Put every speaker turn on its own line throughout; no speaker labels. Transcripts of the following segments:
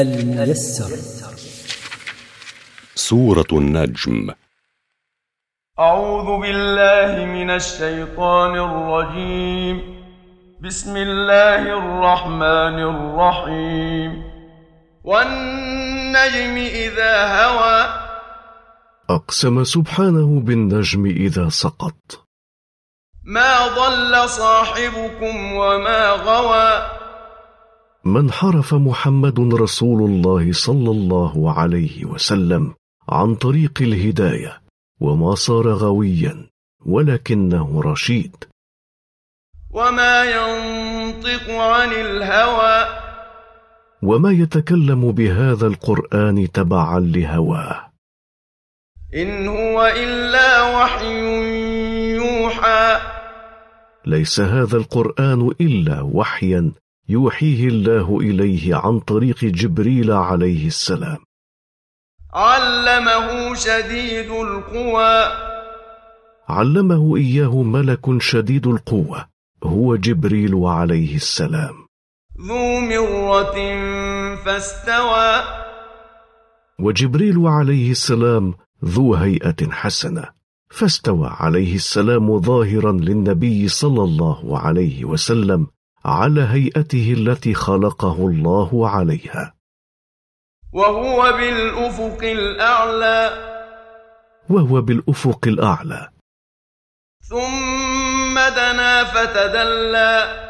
الميسر.
سورة النجم.
أعوذ بالله من الشيطان الرجيم. بسم الله الرحمن الرحيم. والنجم إذا هوى.
أقسم سبحانه بالنجم إذا سقط.
ما ضل صاحبكم وما غوى.
من حرف محمد رسول الله صلى الله عليه وسلم عن طريق الهداية وما صار غويا ولكنه رشيد.
وما ينطق عن الهوى.
وما يتكلم بهذا القرآن تبعا لهواه.
إن هو إلا وحي يوحى.
ليس هذا القرآن إلا وحيا يوحيه الله إليه عن طريق جبريل عليه السلام.
علمه شديد القوى.
علمه إياه ملك شديد القوة هو جبريل عليه السلام.
ذو مرة فاستوى.
وجبريل عليه السلام ذو هيئة حسنة فاستوى عليه السلام ظاهرا للنبي صلى الله عليه وسلم على هيئته التي خلقه الله عليها.
وهو بالأفق الأعلى.
وهو بالأفق الأعلى.
ثم دنا فتدلى.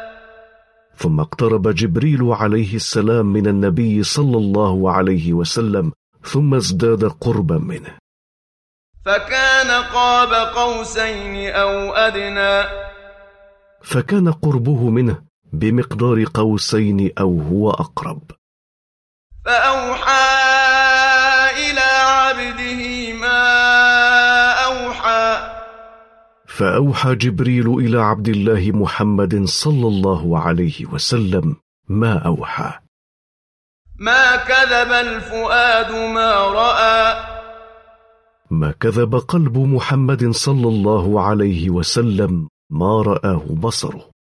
ثم اقترب جبريل عليه السلام من النبي صلى الله عليه وسلم ثم ازداد قربا منه.
فكان قاب قوسين أو أدنى.
فكان قربه منه بمقدار قوسين أو هو أقرب.
فأوحى إلى عبده ما أوحى.
فأوحى جبريل إلى عبد الله محمد صلى الله عليه وسلم ما أوحى.
ما كذب الفؤاد ما رأى.
ما كذب قلب محمد صلى الله عليه وسلم ما رآه بصره.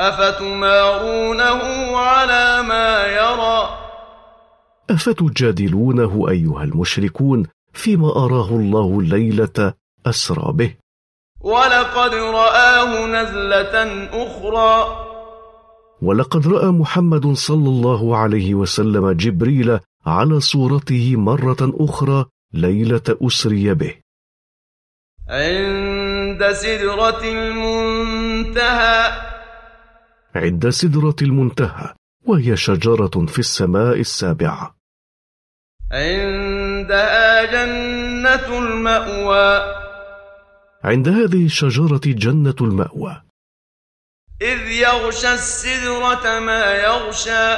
أفتمارونه على ما يرى؟
أفتجادلونه أيها المشركون فيما أراه الله الليلة أسرى به.
ولقد رآه نزلة أخرى.
ولقد رأى محمد صلى الله عليه وسلم جبريل على صورته مرة أخرى ليلة أسري به.
عند سدرة المنتهى.
عند سدرة المنتهى وهي شجرة في السماء السابعة.
عندها جنة المأوى.
عند هذه الشجرة جنة المأوى.
إذ يغشى السدرة ما يغشى.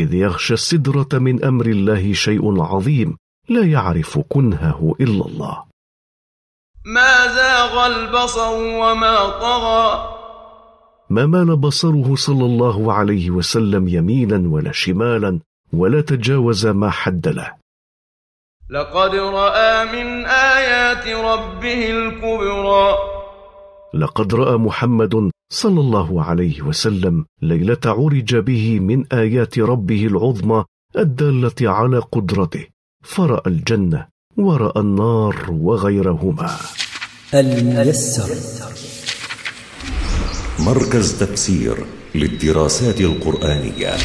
إذ يغشى السدرة من أمر الله شيء عظيم لا يعرف كنهه إلا الله.
ما زاغ البصر وما طغى.
ما مال بصره صلى الله عليه وسلم يمينا ولا شمالا ولا تجاوز ما حد له.
لقد رأى من آيات ربه الكبرى.
لقد رأى محمد صلى الله عليه وسلم ليلة عرج به من آيات ربه العظمى الدالة على قدرته. فرأى الجنة ورأى النار وغيرهما.
الميسر.
مركز تفسير للدراسات القرآنية.